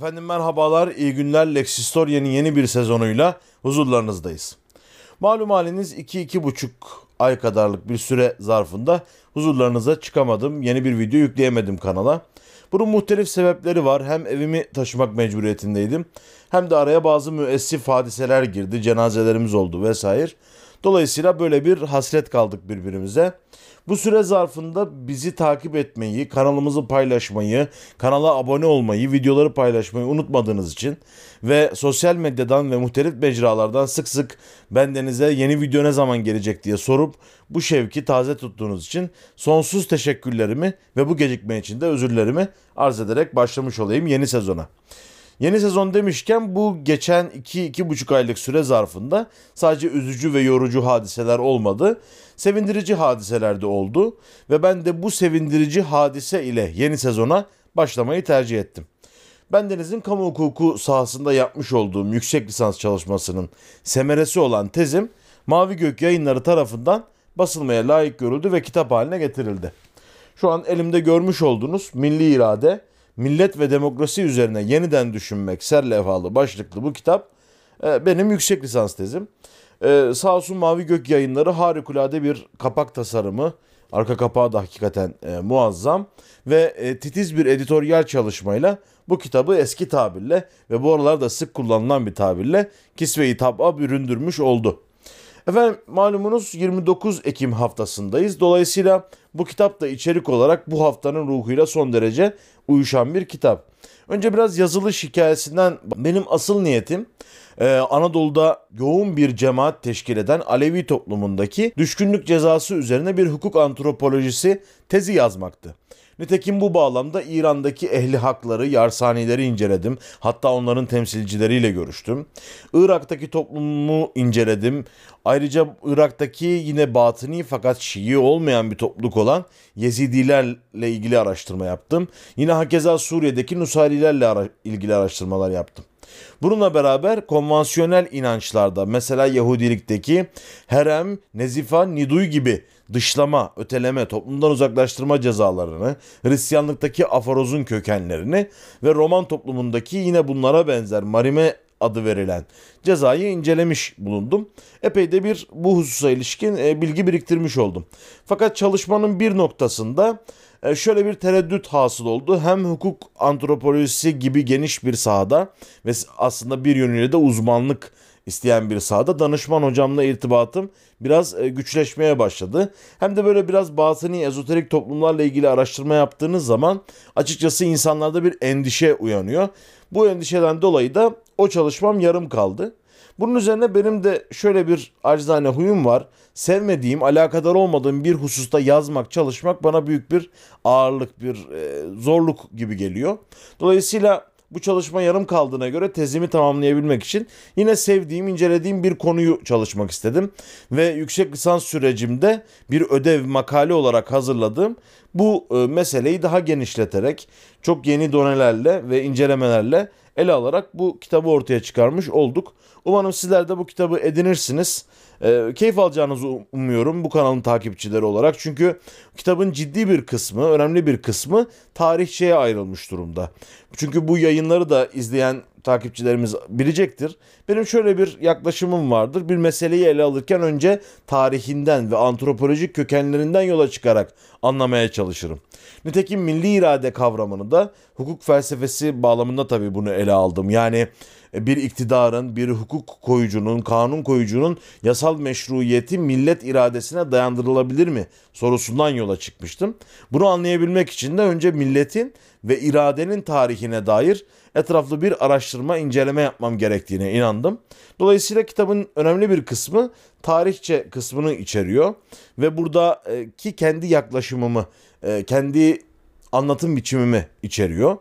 Efendim merhabalar, iyi günler. Lexistorya'nın yeni bir sezonuyla huzurlarınızdayız. Malum haliniz 2-2,5 ay kadarlık bir süre zarfında huzurlarınıza çıkamadım. Yeni bir video yükleyemedim kanala. Bunun muhtelif sebepleri var. Hem evimi taşımak mecburiyetindeydim. Hem de araya bazı müessif hadiseler girdi. Cenazelerimiz oldu vesaire. Dolayısıyla böyle bir hasret kaldık birbirimize. Bu süre zarfında bizi takip etmeyi, kanalımızı paylaşmayı, kanala abone olmayı, videoları paylaşmayı unutmadığınız için ve sosyal medyadan ve muhtelif mecralardan sık sık bendenize yeni video ne zaman gelecek diye sorup bu şevki taze tuttuğunuz için sonsuz teşekkürlerimi ve bu gecikme için de özürlerimi arz ederek başlamış olayım yeni sezona. Yeni sezon demişken bu geçen 2-2,5 aylık süre zarfında sadece üzücü ve yorucu hadiseler olmadı. Sevindirici hadiseler de oldu ve ben de bu sevindirici hadise ile yeni sezona başlamayı tercih ettim. Bendenizin kamu hukuku sahasında yapmış olduğum yüksek lisans çalışmasının semeresi olan tezim Mavi Gök yayınları tarafından basılmaya layık görüldü ve kitap haline getirildi. Şu an elimde görmüş olduğunuz Milli İrade millet ve demokrasi üzerine yeniden düşünmek serlevhalı başlıklı bu kitap e, benim yüksek lisans tezim. E, sağ olsun Mavi Gök yayınları harikulade bir kapak tasarımı, arka kapağı da hakikaten e, muazzam ve e, titiz bir editoryal çalışmayla bu kitabı eski tabirle ve bu aralarda sık kullanılan bir tabirle kisve-i tab'a büründürmüş oldu. Efendim malumunuz 29 Ekim haftasındayız. Dolayısıyla bu kitap da içerik olarak bu haftanın ruhuyla son derece uyuşan bir kitap. Önce biraz yazılı hikayesinden benim asıl niyetim ee, Anadolu'da yoğun bir cemaat teşkil eden Alevi toplumundaki düşkünlük cezası üzerine bir hukuk antropolojisi tezi yazmaktı. Nitekim bu bağlamda İran'daki ehli hakları, yarsanileri inceledim. Hatta onların temsilcileriyle görüştüm. Irak'taki toplumu inceledim. Ayrıca Irak'taki yine batıni fakat Şii olmayan bir topluluk olan Yezidilerle ilgili araştırma yaptım. Yine hakeza Suriye'deki Nusayrilerle ara ilgili araştırmalar yaptım. Bununla beraber konvansiyonel inançlarda mesela Yahudilikteki herem, nezifa, niduy gibi dışlama, öteleme, toplumdan uzaklaştırma cezalarını, Hristiyanlıktaki aforozun kökenlerini ve Roman toplumundaki yine bunlara benzer marime adı verilen cezayı incelemiş bulundum. Epey de bir bu hususa ilişkin e, bilgi biriktirmiş oldum. Fakat çalışmanın bir noktasında şöyle bir tereddüt hasıl oldu. Hem hukuk antropolojisi gibi geniş bir sahada ve aslında bir yönüyle de uzmanlık isteyen bir sahada danışman hocamla irtibatım biraz e, güçleşmeye başladı. Hem de böyle biraz batıni ezoterik toplumlarla ilgili araştırma yaptığınız zaman açıkçası insanlarda bir endişe uyanıyor. Bu endişeden dolayı da o çalışmam yarım kaldı. Bunun üzerine benim de şöyle bir acizane huyum var. Sevmediğim, alakadar olmadığım bir hususta yazmak, çalışmak bana büyük bir ağırlık, bir e, zorluk gibi geliyor. Dolayısıyla bu çalışma yarım kaldığına göre tezimi tamamlayabilmek için yine sevdiğim, incelediğim bir konuyu çalışmak istedim. Ve yüksek lisans sürecimde bir ödev makale olarak hazırladığım bu e, meseleyi daha genişleterek çok yeni donelerle ve incelemelerle ele alarak bu kitabı ortaya çıkarmış olduk. Umarım sizler de bu kitabı edinirsiniz. E, keyif alacağınızı umuyorum bu kanalın takipçileri olarak. Çünkü kitabın ciddi bir kısmı, önemli bir kısmı tarihçeye ayrılmış durumda. Çünkü bu yayınları da izleyen takipçilerimiz bilecektir. Benim şöyle bir yaklaşımım vardır. Bir meseleyi ele alırken önce tarihinden ve antropolojik kökenlerinden yola çıkarak anlamaya çalışırım. Nitekim milli irade kavramını da hukuk felsefesi bağlamında tabii bunu ele aldım. Yani e, bir iktidarın, bir hukuk koyucunun, kanun koyucunun yasal meşruiyeti millet iradesine dayandırılabilir mi sorusundan yola çıkmıştım. Bunu anlayabilmek için de önce milletin ve iradenin tarihine dair etraflı bir araştırma, inceleme yapmam gerektiğine inandım. Dolayısıyla kitabın önemli bir kısmı tarihçe kısmını içeriyor ve buradaki kendi yaklaşımımı, e, kendi anlatım biçimimi içeriyor.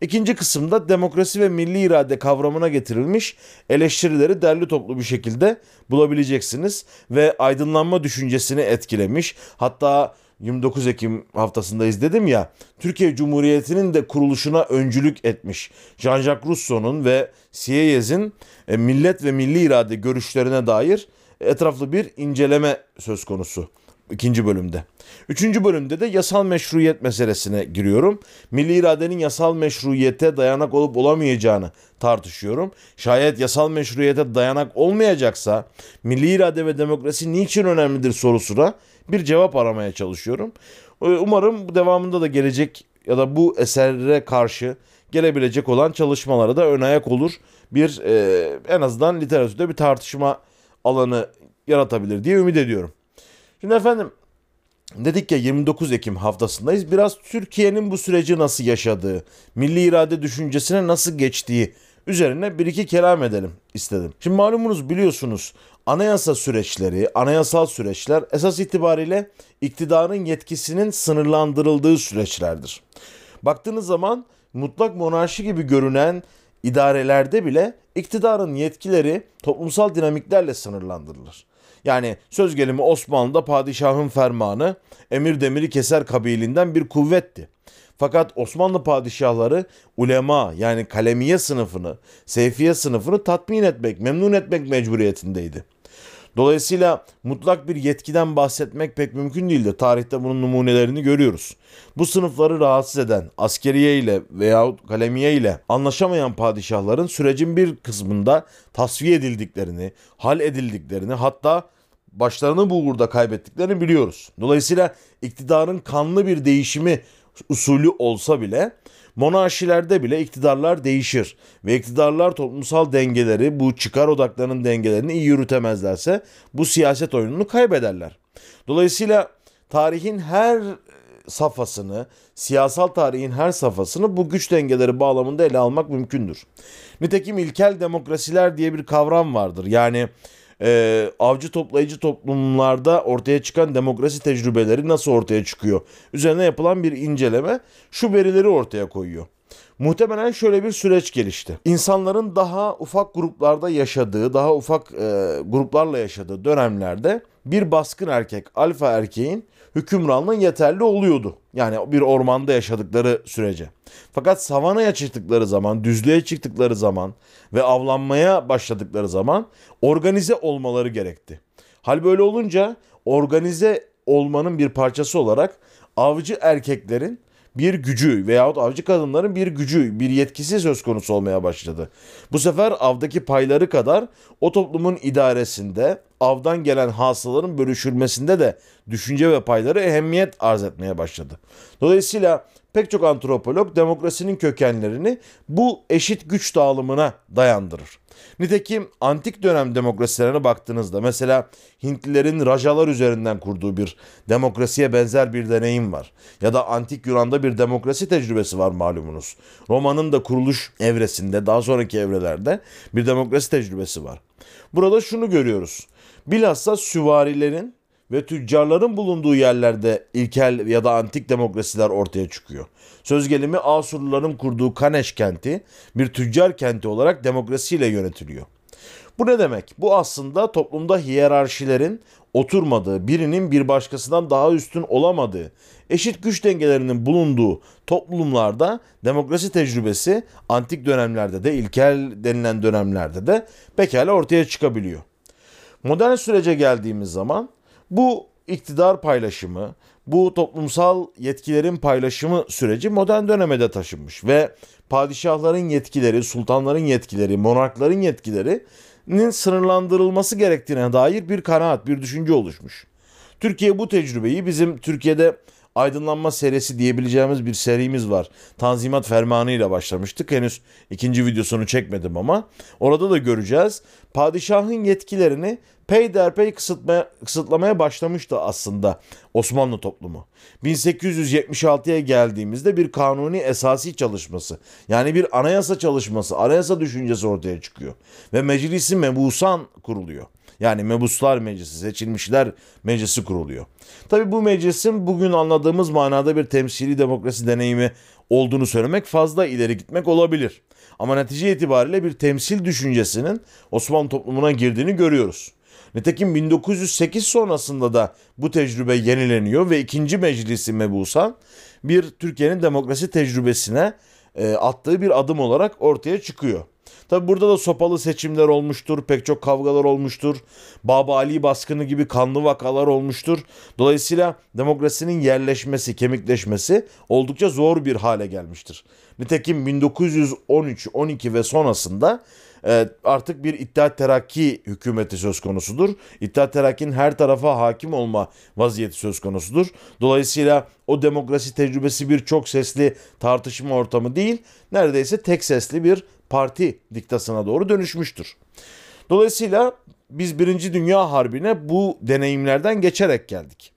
İkinci kısımda demokrasi ve milli irade kavramına getirilmiş eleştirileri derli toplu bir şekilde bulabileceksiniz ve aydınlanma düşüncesini etkilemiş. Hatta 29 Ekim haftasında izledim ya Türkiye Cumhuriyeti'nin de kuruluşuna öncülük etmiş Jean-Jacques Rousseau'nun ve Sieyes'in e, millet ve milli irade görüşlerine dair etraflı bir inceleme söz konusu. İkinci bölümde. Üçüncü bölümde de yasal meşruiyet meselesine giriyorum. Milli iradenin yasal meşruiyete dayanak olup olamayacağını tartışıyorum. Şayet yasal meşruiyete dayanak olmayacaksa milli irade ve demokrasi niçin önemlidir sorusuna bir cevap aramaya çalışıyorum. Ee, umarım bu devamında da gelecek ya da bu esere karşı gelebilecek olan çalışmalara da ön ayak olur. Bir e, en azından literatürde bir tartışma alanı yaratabilir diye ümit ediyorum. Şimdi efendim dedik ya 29 Ekim haftasındayız. Biraz Türkiye'nin bu süreci nasıl yaşadığı, milli irade düşüncesine nasıl geçtiği üzerine bir iki kelam edelim istedim. Şimdi malumunuz biliyorsunuz anayasa süreçleri, anayasal süreçler esas itibariyle iktidarın yetkisinin sınırlandırıldığı süreçlerdir. Baktığınız zaman mutlak monarşi gibi görünen idarelerde bile iktidarın yetkileri toplumsal dinamiklerle sınırlandırılır. Yani söz gelimi Osmanlı'da padişahın fermanı emir demiri keser kabilinden bir kuvvetti. Fakat Osmanlı padişahları ulema yani kalemiye sınıfını, seyfiye sınıfını tatmin etmek, memnun etmek mecburiyetindeydi. Dolayısıyla mutlak bir yetkiden bahsetmek pek mümkün değildir. Tarihte bunun numunelerini görüyoruz. Bu sınıfları rahatsız eden askeriye ile veyahut kalemiye ile anlaşamayan padişahların sürecin bir kısmında tasfiye edildiklerini, hal edildiklerini hatta başlarını bu uğurda kaybettiklerini biliyoruz. Dolayısıyla iktidarın kanlı bir değişimi usulü olsa bile monarşilerde bile iktidarlar değişir ve iktidarlar toplumsal dengeleri bu çıkar odaklarının dengelerini iyi yürütemezlerse bu siyaset oyununu kaybederler. Dolayısıyla tarihin her safhasını, siyasal tarihin her safhasını bu güç dengeleri bağlamında ele almak mümkündür. Nitekim ilkel demokrasiler diye bir kavram vardır. Yani e, avcı toplayıcı toplumlarda ortaya çıkan demokrasi tecrübeleri nasıl ortaya çıkıyor? Üzerine yapılan bir inceleme şu verileri ortaya koyuyor. Muhtemelen şöyle bir süreç gelişti. İnsanların daha ufak gruplarda yaşadığı, daha ufak e, gruplarla yaşadığı dönemlerde bir baskın erkek, alfa erkeğin hükümranlığı yeterli oluyordu. Yani bir ormanda yaşadıkları sürece. Fakat savanaya çıktıkları zaman, düzlüğe çıktıkları zaman ve avlanmaya başladıkları zaman organize olmaları gerekti. Hal böyle olunca organize olmanın bir parçası olarak avcı erkeklerin bir gücü veyahut avcı kadınların bir gücü, bir yetkisi söz konusu olmaya başladı. Bu sefer avdaki payları kadar o toplumun idaresinde avdan gelen hasıların bölüşülmesinde de düşünce ve payları ehemmiyet arz etmeye başladı. Dolayısıyla pek çok antropolog demokrasinin kökenlerini bu eşit güç dağılımına dayandırır. Nitekim antik dönem demokrasilerine baktığınızda mesela Hintlilerin rajalar üzerinden kurduğu bir demokrasiye benzer bir deneyim var. Ya da antik Yunan'da bir demokrasi tecrübesi var malumunuz. Roma'nın da kuruluş evresinde daha sonraki evrelerde bir demokrasi tecrübesi var. Burada şunu görüyoruz. Bilhassa süvarilerin ve tüccarların bulunduğu yerlerde ilkel ya da antik demokrasiler ortaya çıkıyor. Söz gelimi Asurluların kurduğu Kaneş kenti bir tüccar kenti olarak demokrasiyle yönetiliyor. Bu ne demek? Bu aslında toplumda hiyerarşilerin oturmadığı, birinin bir başkasından daha üstün olamadığı, eşit güç dengelerinin bulunduğu toplumlarda demokrasi tecrübesi antik dönemlerde de ilkel denilen dönemlerde de pekala ortaya çıkabiliyor. Modern sürece geldiğimiz zaman bu iktidar paylaşımı, bu toplumsal yetkilerin paylaşımı süreci modern döneme de taşınmış ve padişahların yetkileri, sultanların yetkileri, monarkların yetkilerinin sınırlandırılması gerektiğine dair bir kanaat, bir düşünce oluşmuş. Türkiye bu tecrübeyi bizim Türkiye'de aydınlanma serisi diyebileceğimiz bir serimiz var. Tanzimat Fermanı ile başlamıştık. Henüz ikinci videosunu çekmedim ama orada da göreceğiz. Padişahın yetkilerini peyderpey kısıtmaya, kısıtlamaya başlamıştı aslında Osmanlı toplumu. 1876'ya geldiğimizde bir kanuni esasi çalışması yani bir anayasa çalışması, anayasa düşüncesi ortaya çıkıyor. Ve meclisi mebusan kuruluyor. Yani mebuslar meclisi, seçilmişler meclisi kuruluyor. Tabi bu meclisin bugün anladığımız manada bir temsili demokrasi deneyimi olduğunu söylemek fazla ileri gitmek olabilir. Ama netice itibariyle bir temsil düşüncesinin Osmanlı toplumuna girdiğini görüyoruz. Nitekim 1908 sonrasında da bu tecrübe yenileniyor ve ikinci meclisi mebusan bir Türkiye'nin demokrasi tecrübesine e, attığı bir adım olarak ortaya çıkıyor. Tabi burada da sopalı seçimler olmuştur, pek çok kavgalar olmuştur. Baba Ali baskını gibi kanlı vakalar olmuştur. Dolayısıyla demokrasinin yerleşmesi, kemikleşmesi oldukça zor bir hale gelmiştir. Nitekim 1913, 12 ve sonrasında e, artık bir İttihat Terakki hükümeti söz konusudur. İttihat Terakki'nin her tarafa hakim olma vaziyeti söz konusudur. Dolayısıyla o demokrasi tecrübesi bir çok sesli tartışma ortamı değil, neredeyse tek sesli bir parti diktasına doğru dönüşmüştür. Dolayısıyla biz Birinci Dünya Harbi'ne bu deneyimlerden geçerek geldik.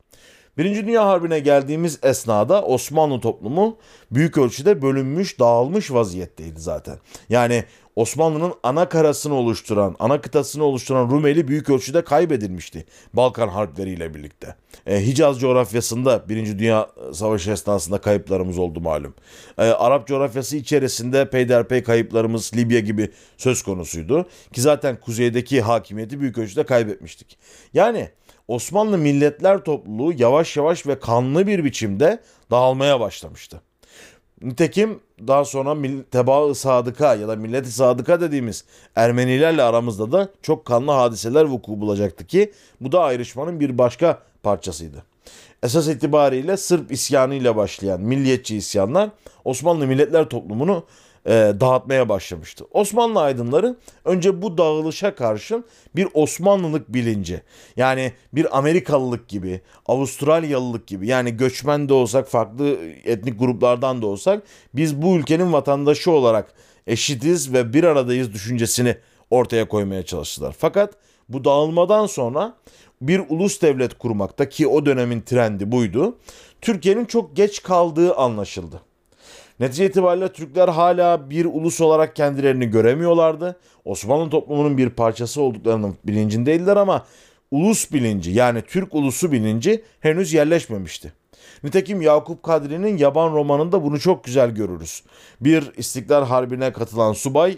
Birinci Dünya Harbi'ne geldiğimiz esnada Osmanlı toplumu büyük ölçüde bölünmüş, dağılmış vaziyetteydi zaten. Yani Osmanlı'nın ana karasını oluşturan, ana kıtasını oluşturan Rumeli büyük ölçüde kaybedilmişti Balkan harpleriyle birlikte. E, Hicaz coğrafyasında Birinci Dünya Savaşı esnasında kayıplarımız oldu malum. E, Arap coğrafyası içerisinde peyderpey kayıplarımız Libya gibi söz konusuydu. Ki zaten kuzeydeki hakimiyeti büyük ölçüde kaybetmiştik. Yani Osmanlı milletler topluluğu yavaş yavaş ve kanlı bir biçimde dağılmaya başlamıştı. Nitekim daha sonra teba-ı sadıka ya da millet-i sadıka dediğimiz Ermenilerle aramızda da çok kanlı hadiseler vuku bulacaktı ki bu da ayrışmanın bir başka parçasıydı. Esas itibariyle Sırp isyanıyla başlayan milliyetçi isyanlar Osmanlı milletler toplumunu e, dağıtmaya başlamıştı. Osmanlı aydınları önce bu dağılışa karşın bir Osmanlılık bilinci yani bir Amerikalılık gibi, Avustralyalılık gibi yani göçmen de olsak farklı etnik gruplardan da olsak biz bu ülkenin vatandaşı olarak eşitiz ve bir aradayız düşüncesini ortaya koymaya çalıştılar. Fakat bu dağılmadan sonra bir ulus devlet kurmakta ki o dönemin trendi buydu. Türkiye'nin çok geç kaldığı anlaşıldı. Netice itibariyle Türkler hala bir ulus olarak kendilerini göremiyorlardı. Osmanlı toplumunun bir parçası olduklarının bilincindeydiler ama ulus bilinci yani Türk ulusu bilinci henüz yerleşmemişti. Nitekim Yakup Kadri'nin Yaban romanında bunu çok güzel görürüz. Bir İstiklal Harbi'ne katılan subay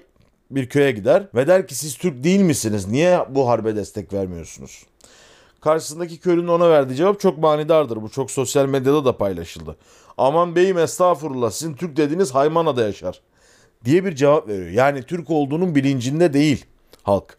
bir köye gider ve der ki siz Türk değil misiniz? Niye bu harbe destek vermiyorsunuz? Karşısındaki köylünün ona verdiği cevap çok manidardır. Bu çok sosyal medyada da paylaşıldı. Aman beyim estağfurullah sizin Türk dediğiniz Haymana'da yaşar diye bir cevap veriyor. Yani Türk olduğunun bilincinde değil halk.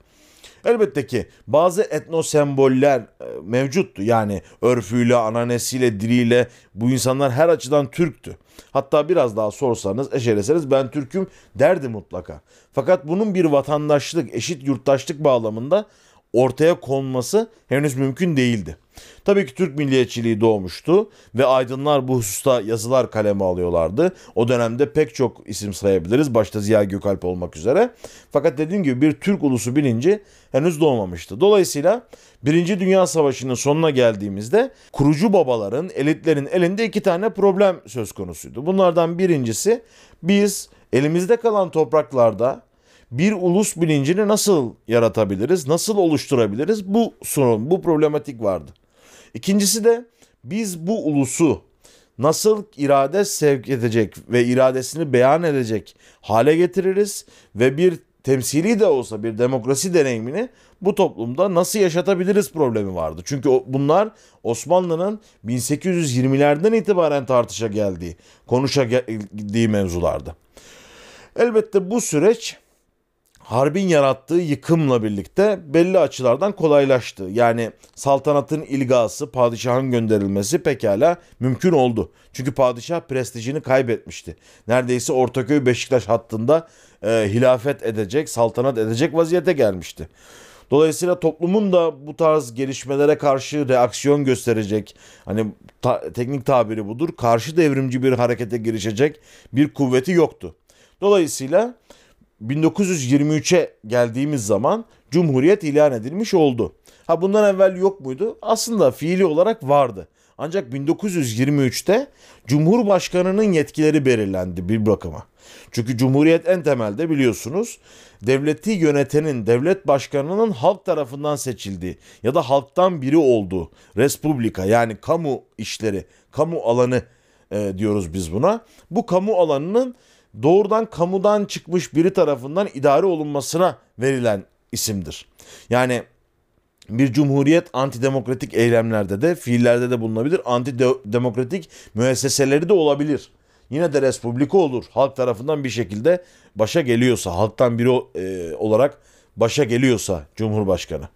Elbette ki bazı etno semboller e, mevcuttu. Yani örfüyle, ananesiyle, diliyle bu insanlar her açıdan Türktü. Hatta biraz daha sorsanız, eşeleseniz ben Türk'üm derdi mutlaka. Fakat bunun bir vatandaşlık, eşit yurttaşlık bağlamında ortaya konması henüz mümkün değildi. Tabii ki Türk milliyetçiliği doğmuştu ve aydınlar bu hususta yazılar kaleme alıyorlardı. O dönemde pek çok isim sayabiliriz başta Ziya Gökalp olmak üzere. Fakat dediğim gibi bir Türk ulusu bilinci henüz doğmamıştı. Dolayısıyla Birinci Dünya Savaşı'nın sonuna geldiğimizde kurucu babaların, elitlerin elinde iki tane problem söz konusuydu. Bunlardan birincisi biz elimizde kalan topraklarda bir ulus bilincini nasıl yaratabiliriz, nasıl oluşturabiliriz? Bu sorun, bu problematik vardı. İkincisi de biz bu ulusu nasıl irade sevk edecek ve iradesini beyan edecek hale getiririz ve bir temsili de olsa bir demokrasi deneyimini bu toplumda nasıl yaşatabiliriz problemi vardı. Çünkü bunlar Osmanlı'nın 1820'lerden itibaren tartışa geldiği, konuşa geldiği mevzulardı. Elbette bu süreç harbin yarattığı yıkımla birlikte belli açılardan kolaylaştı. Yani saltanatın ilgası, padişahın gönderilmesi pekala mümkün oldu. Çünkü padişah prestijini kaybetmişti. Neredeyse Ortaköy Beşiktaş hattında e, hilafet edecek, saltanat edecek vaziyete gelmişti. Dolayısıyla toplumun da bu tarz gelişmelere karşı reaksiyon gösterecek, hani ta, teknik tabiri budur, karşı devrimci bir harekete girişecek bir kuvveti yoktu. Dolayısıyla 1923'e geldiğimiz zaman Cumhuriyet ilan edilmiş oldu. Ha bundan evvel yok muydu? Aslında fiili olarak vardı. Ancak 1923'te Cumhurbaşkanı'nın yetkileri belirlendi bir bakıma. Çünkü Cumhuriyet en temelde biliyorsunuz devleti yönetenin, devlet başkanının halk tarafından seçildiği ya da halktan biri olduğu respublika yani kamu işleri, kamu alanı e, diyoruz biz buna. Bu kamu alanının doğrudan kamudan çıkmış biri tarafından idare olunmasına verilen isimdir. Yani bir cumhuriyet antidemokratik eylemlerde de fiillerde de bulunabilir. Antidemokratik müesseseleri de olabilir. yine de respublika olur. Halk tarafından bir şekilde başa geliyorsa, halktan biri e, olarak başa geliyorsa Cumhurbaşkanı.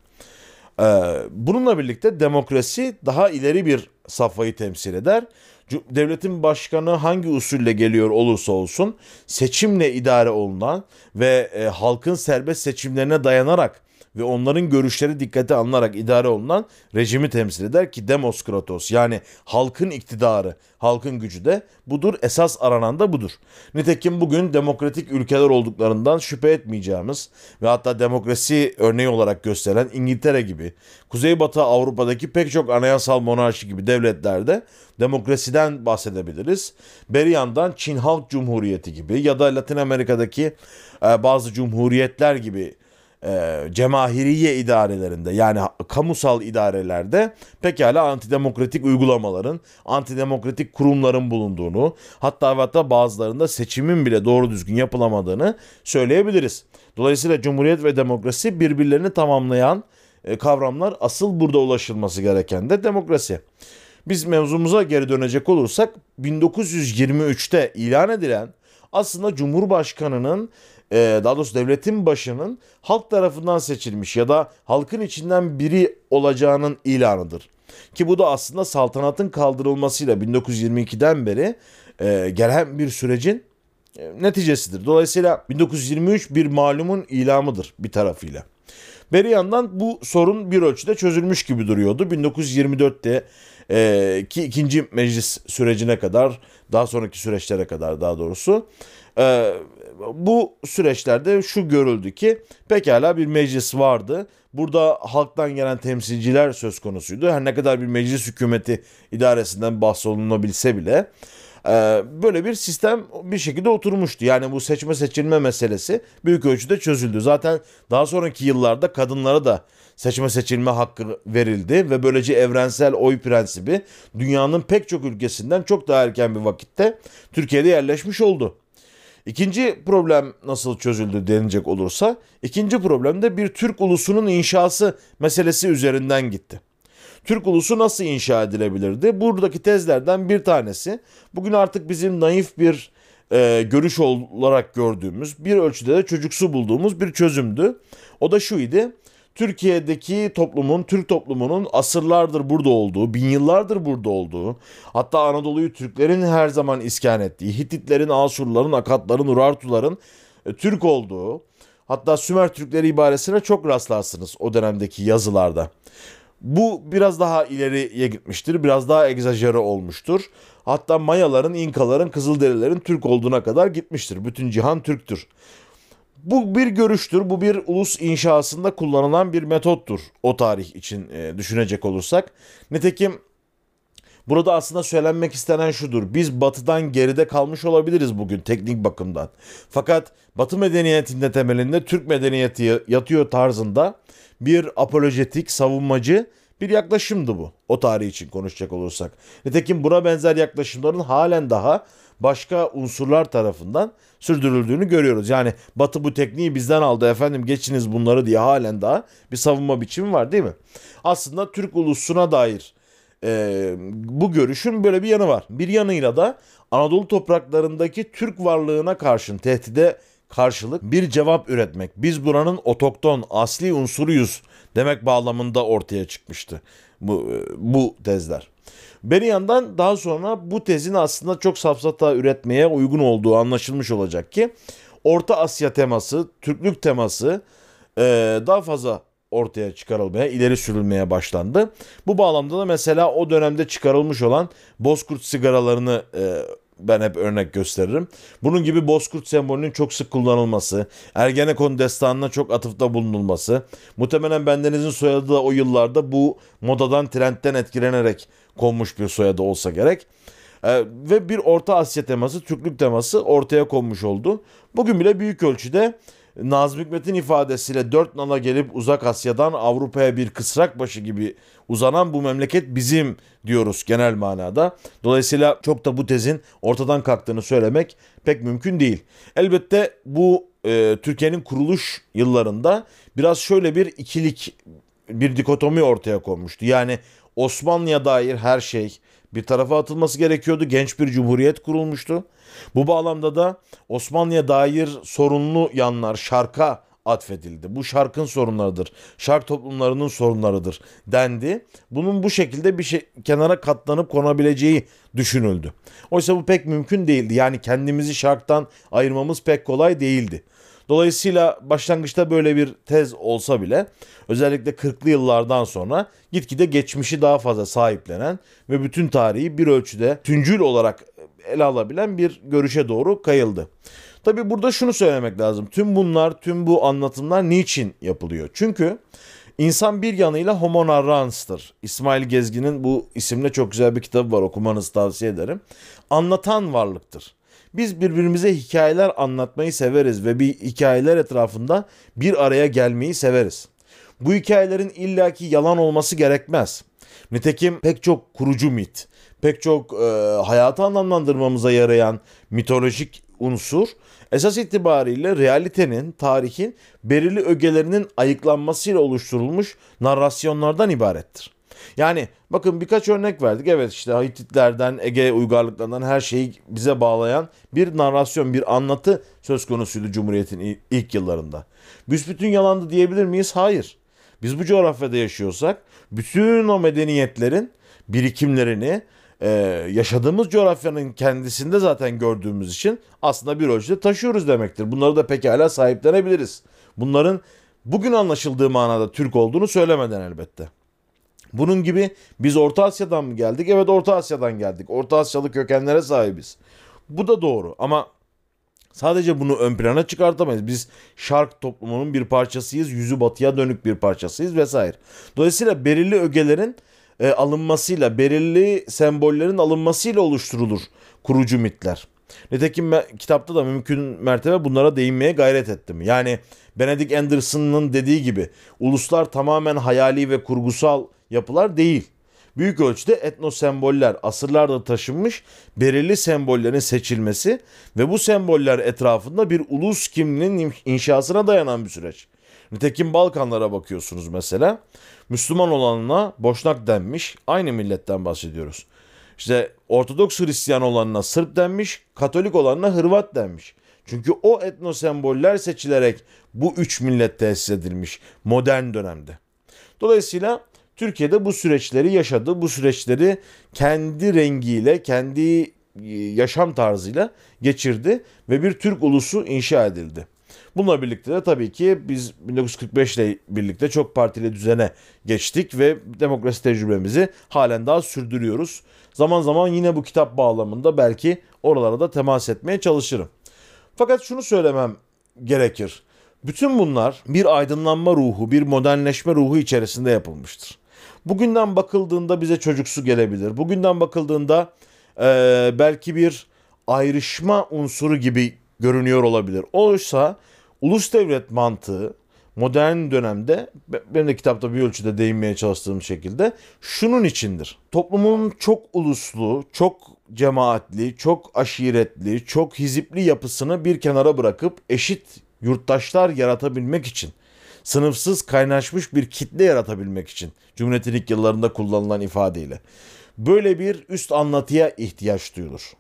E, bununla birlikte demokrasi daha ileri bir safhayı temsil eder. Devletin başkanı hangi usulle geliyor olursa olsun seçimle idare olunan ve e, halkın serbest seçimlerine dayanarak ve onların görüşleri dikkate alınarak idare olunan rejimi temsil eder ki Demoskratos yani halkın iktidarı, halkın gücü de budur. Esas aranan da budur. Nitekim bugün demokratik ülkeler olduklarından şüphe etmeyeceğimiz ve hatta demokrasi örneği olarak gösteren İngiltere gibi, Kuzeybatı Avrupa'daki pek çok anayasal monarşi gibi devletlerde demokrasiden bahsedebiliriz. Beri yandan Çin Halk Cumhuriyeti gibi ya da Latin Amerika'daki e, bazı cumhuriyetler gibi e, cemahiriye idarelerinde yani kamusal idarelerde pekala antidemokratik uygulamaların, antidemokratik kurumların bulunduğunu hatta ve hatta bazılarında seçimin bile doğru düzgün yapılamadığını söyleyebiliriz. Dolayısıyla cumhuriyet ve demokrasi birbirlerini tamamlayan e, kavramlar asıl burada ulaşılması gereken de demokrasi. Biz mevzumuza geri dönecek olursak 1923'te ilan edilen aslında Cumhurbaşkanı'nın daha doğrusu devletin başının halk tarafından seçilmiş ya da halkın içinden biri olacağının ilanıdır. Ki bu da aslında saltanatın kaldırılmasıyla 1922'den beri e, gelen bir sürecin e, neticesidir. Dolayısıyla 1923 bir malumun ilamıdır bir tarafıyla. Beri yandan bu sorun bir ölçüde çözülmüş gibi duruyordu. 1924'te e, ki ikinci meclis sürecine kadar daha sonraki süreçlere kadar daha doğrusu e, bu süreçlerde şu görüldü ki pekala bir meclis vardı. Burada halktan gelen temsilciler söz konusuydu. Her ne kadar bir meclis hükümeti idaresinden bahsolunabilse bile e, böyle bir sistem bir şekilde oturmuştu. Yani bu seçme seçilme meselesi büyük ölçüde çözüldü. Zaten daha sonraki yıllarda kadınlara da seçme seçilme hakkı verildi ve böylece evrensel oy prensibi dünyanın pek çok ülkesinden çok daha erken bir vakitte Türkiye'de yerleşmiş oldu. İkinci problem nasıl çözüldü denilecek olursa, ikinci problem de bir Türk ulusunun inşası meselesi üzerinden gitti. Türk ulusu nasıl inşa edilebilirdi? Buradaki tezlerden bir tanesi, bugün artık bizim naif bir e, görüş olarak gördüğümüz, bir ölçüde de çocuksu bulduğumuz bir çözümdü. O da şu idi. Türkiye'deki toplumun, Türk toplumunun asırlardır burada olduğu, bin yıllardır burada olduğu, hatta Anadolu'yu Türklerin her zaman iskan ettiği, Hititlerin, Asurların, Akatların, Urartuların e, Türk olduğu, hatta Sümer Türkleri ibaresine çok rastlarsınız o dönemdeki yazılarda. Bu biraz daha ileriye gitmiştir, biraz daha egzajere olmuştur. Hatta Mayaların, İnkaların, Kızılderililerin Türk olduğuna kadar gitmiştir. Bütün cihan Türktür. Bu bir görüştür. Bu bir ulus inşasında kullanılan bir metottur o tarih için e, düşünecek olursak. Nitekim burada aslında söylenmek istenen şudur. Biz batıdan geride kalmış olabiliriz bugün teknik bakımdan. Fakat batı medeniyetinde temelinde Türk medeniyeti yatıyor tarzında bir apolojetik, savunmacı bir yaklaşımdı bu. O tarih için konuşacak olursak. Nitekim buna benzer yaklaşımların halen daha başka unsurlar tarafından sürdürüldüğünü görüyoruz. Yani Batı bu tekniği bizden aldı efendim geçiniz bunları diye halen daha bir savunma biçimi var değil mi? Aslında Türk ulusuna dair e, bu görüşün böyle bir yanı var. Bir yanıyla da Anadolu topraklarındaki Türk varlığına karşın tehdide karşılık bir cevap üretmek. Biz buranın otokton, asli unsuruyuz demek bağlamında ortaya çıkmıştı bu, e, bu tezler. Bir yandan daha sonra bu tezin aslında çok safsata üretmeye uygun olduğu anlaşılmış olacak ki Orta Asya teması, Türklük teması e, daha fazla ortaya çıkarılmaya, ileri sürülmeye başlandı. Bu bağlamda da mesela o dönemde çıkarılmış olan Bozkurt sigaralarını e, ben hep örnek gösteririm. Bunun gibi Bozkurt sembolünün çok sık kullanılması, Ergenekon destanına çok atıfta bulunulması, muhtemelen bendenizin soyadı da o yıllarda bu modadan, trendten etkilenerek konmuş bir soyadı olsa gerek. Ee, ve bir Orta Asya teması, Türklük teması ortaya konmuş oldu. Bugün bile büyük ölçüde Nazım Hikmet'in ifadesiyle dört nala gelip uzak Asya'dan Avrupa'ya bir kısrak başı gibi uzanan bu memleket bizim diyoruz genel manada. Dolayısıyla çok da bu tezin ortadan kalktığını söylemek pek mümkün değil. Elbette bu e, Türkiye'nin kuruluş yıllarında biraz şöyle bir ikilik bir dikotomi ortaya konmuştu. Yani Osmanlı'ya dair her şey bir tarafa atılması gerekiyordu. Genç bir cumhuriyet kurulmuştu. Bu bağlamda da Osmanlı'ya dair sorunlu yanlar şarka atfedildi. Bu şarkın sorunlarıdır. Şark toplumlarının sorunlarıdır dendi. Bunun bu şekilde bir şey kenara katlanıp konabileceği düşünüldü. Oysa bu pek mümkün değildi. Yani kendimizi şarktan ayırmamız pek kolay değildi. Dolayısıyla başlangıçta böyle bir tez olsa bile özellikle 40'lı yıllardan sonra gitgide geçmişi daha fazla sahiplenen ve bütün tarihi bir ölçüde tüncül olarak ele alabilen bir görüşe doğru kayıldı. Tabi burada şunu söylemek lazım. Tüm bunlar, tüm bu anlatımlar niçin yapılıyor? Çünkü insan bir yanıyla homo narrans'tır. İsmail Gezgin'in bu isimle çok güzel bir kitabı var okumanızı tavsiye ederim. Anlatan varlıktır. Biz birbirimize hikayeler anlatmayı severiz ve bir hikayeler etrafında bir araya gelmeyi severiz. Bu hikayelerin illaki yalan olması gerekmez. Nitekim pek çok kurucu mit, pek çok e, hayatı anlamlandırmamıza yarayan mitolojik unsur esas itibariyle realitenin, tarihin belirli ögelerinin ayıklanmasıyla oluşturulmuş narrasyonlardan ibarettir. Yani bakın birkaç örnek verdik. Evet işte Hititlerden, Ege uygarlıklarından her şeyi bize bağlayan bir narrasyon, bir anlatı söz konusuydu Cumhuriyet'in ilk yıllarında. Büsbütün yalandı diyebilir miyiz? Hayır. Biz bu coğrafyada yaşıyorsak bütün o medeniyetlerin birikimlerini, e, yaşadığımız coğrafyanın kendisinde zaten gördüğümüz için aslında bir ölçüde taşıyoruz demektir. Bunları da pekala sahiplenebiliriz. Bunların bugün anlaşıldığı manada Türk olduğunu söylemeden elbette. Bunun gibi biz Orta Asya'dan mı geldik? Evet Orta Asya'dan geldik. Orta Asyalı kökenlere sahibiz. Bu da doğru ama sadece bunu ön plana çıkartamayız. Biz şark toplumunun bir parçasıyız. Yüzü batıya dönük bir parçasıyız vesaire. Dolayısıyla belirli ögelerin e, alınmasıyla, belirli sembollerin alınmasıyla oluşturulur kurucu mitler. Nitekim ben, kitapta da mümkün mertebe bunlara değinmeye gayret ettim. Yani Benedict Anderson'ın dediği gibi uluslar tamamen hayali ve kurgusal yapılar değil. Büyük ölçüde etno semboller asırlarda taşınmış belirli sembollerin seçilmesi ve bu semboller etrafında bir ulus kimliğinin inşasına dayanan bir süreç. Nitekim Balkanlara bakıyorsunuz mesela. Müslüman olanına Boşnak denmiş. Aynı milletten bahsediyoruz. İşte Ortodoks Hristiyan olanına Sırp denmiş, Katolik olanına Hırvat denmiş. Çünkü o etno semboller seçilerek bu üç millet tesis edilmiş modern dönemde. Dolayısıyla Türkiye'de bu süreçleri yaşadı. Bu süreçleri kendi rengiyle, kendi e, yaşam tarzıyla geçirdi ve bir Türk ulusu inşa edildi. Bununla birlikte de tabii ki biz 1945 ile birlikte çok partili düzene geçtik ve demokrasi tecrübemizi halen daha sürdürüyoruz. Zaman zaman yine bu kitap bağlamında belki oralara da temas etmeye çalışırım. Fakat şunu söylemem gerekir. Bütün bunlar bir aydınlanma ruhu, bir modernleşme ruhu içerisinde yapılmıştır. Bugünden bakıldığında bize çocuksu gelebilir. Bugünden bakıldığında e, belki bir ayrışma unsuru gibi görünüyor olabilir. Oysa ulus devlet mantığı modern dönemde benim de kitapta bir ölçüde değinmeye çalıştığım şekilde şunun içindir. Toplumun çok uluslu, çok cemaatli, çok aşiretli, çok hizipli yapısını bir kenara bırakıp eşit yurttaşlar yaratabilmek için, sınıfsız kaynaşmış bir kitle yaratabilmek için Cumhuriyet'in ilk yıllarında kullanılan ifadeyle böyle bir üst anlatıya ihtiyaç duyulur.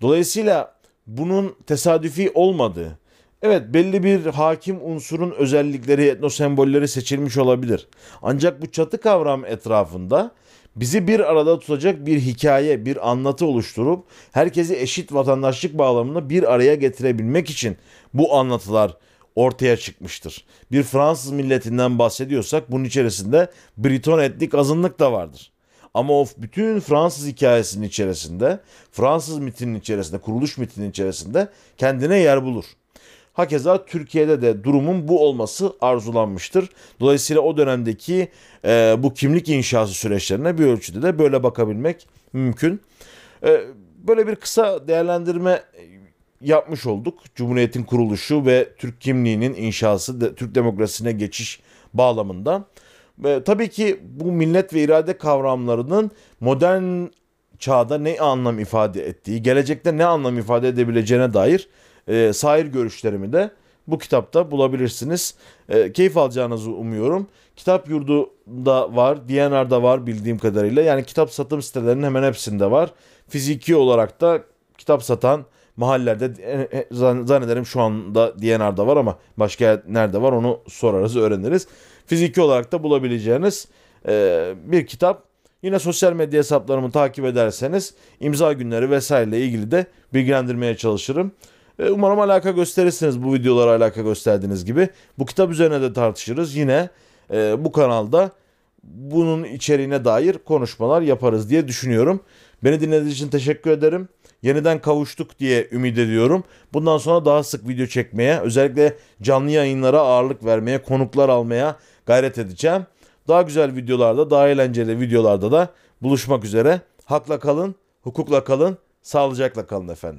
Dolayısıyla bunun tesadüfi olmadığı, Evet belli bir hakim unsurun özellikleri, etnosembolleri seçilmiş olabilir. Ancak bu çatı kavram etrafında bizi bir arada tutacak bir hikaye, bir anlatı oluşturup herkesi eşit vatandaşlık bağlamında bir araya getirebilmek için bu anlatılar ortaya çıkmıştır. Bir Fransız milletinden bahsediyorsak bunun içerisinde Briton etnik azınlık da vardır. Ama o bütün Fransız hikayesinin içerisinde, Fransız mitinin içerisinde, kuruluş mitinin içerisinde kendine yer bulur. Hakeza Türkiye'de de durumun bu olması arzulanmıştır. Dolayısıyla o dönemdeki e, bu kimlik inşası süreçlerine bir ölçüde de böyle bakabilmek mümkün. E, böyle bir kısa değerlendirme yapmış olduk. Cumhuriyetin kuruluşu ve Türk kimliğinin inşası, Türk demokrasisine geçiş bağlamında. Ve tabii ki bu millet ve irade kavramlarının modern çağda ne anlam ifade ettiği, gelecekte ne anlam ifade edebileceğine dair e, sair görüşlerimi de bu kitapta bulabilirsiniz. E, keyif alacağınızı umuyorum. Kitap yurdu da var, DNR'da var bildiğim kadarıyla. Yani kitap satım sitelerinin hemen hepsinde var. Fiziki olarak da kitap satan mahallelerde e, e, zan- zannederim şu anda DNR'da var ama başka nerede var onu sorarız, öğreniriz. Fiziki olarak da bulabileceğiniz e, bir kitap. Yine sosyal medya hesaplarımı takip ederseniz imza günleri vesaireyle ilgili de bilgilendirmeye çalışırım. Umarım alaka gösterirsiniz bu videolara alaka gösterdiğiniz gibi. Bu kitap üzerine de tartışırız. Yine e, bu kanalda bunun içeriğine dair konuşmalar yaparız diye düşünüyorum. Beni dinlediğiniz için teşekkür ederim. Yeniden kavuştuk diye ümit ediyorum. Bundan sonra daha sık video çekmeye, özellikle canlı yayınlara ağırlık vermeye, konuklar almaya gayret edeceğim. Daha güzel videolarda, daha eğlenceli videolarda da buluşmak üzere. Hakla kalın, hukukla kalın, sağlıcakla kalın efendim.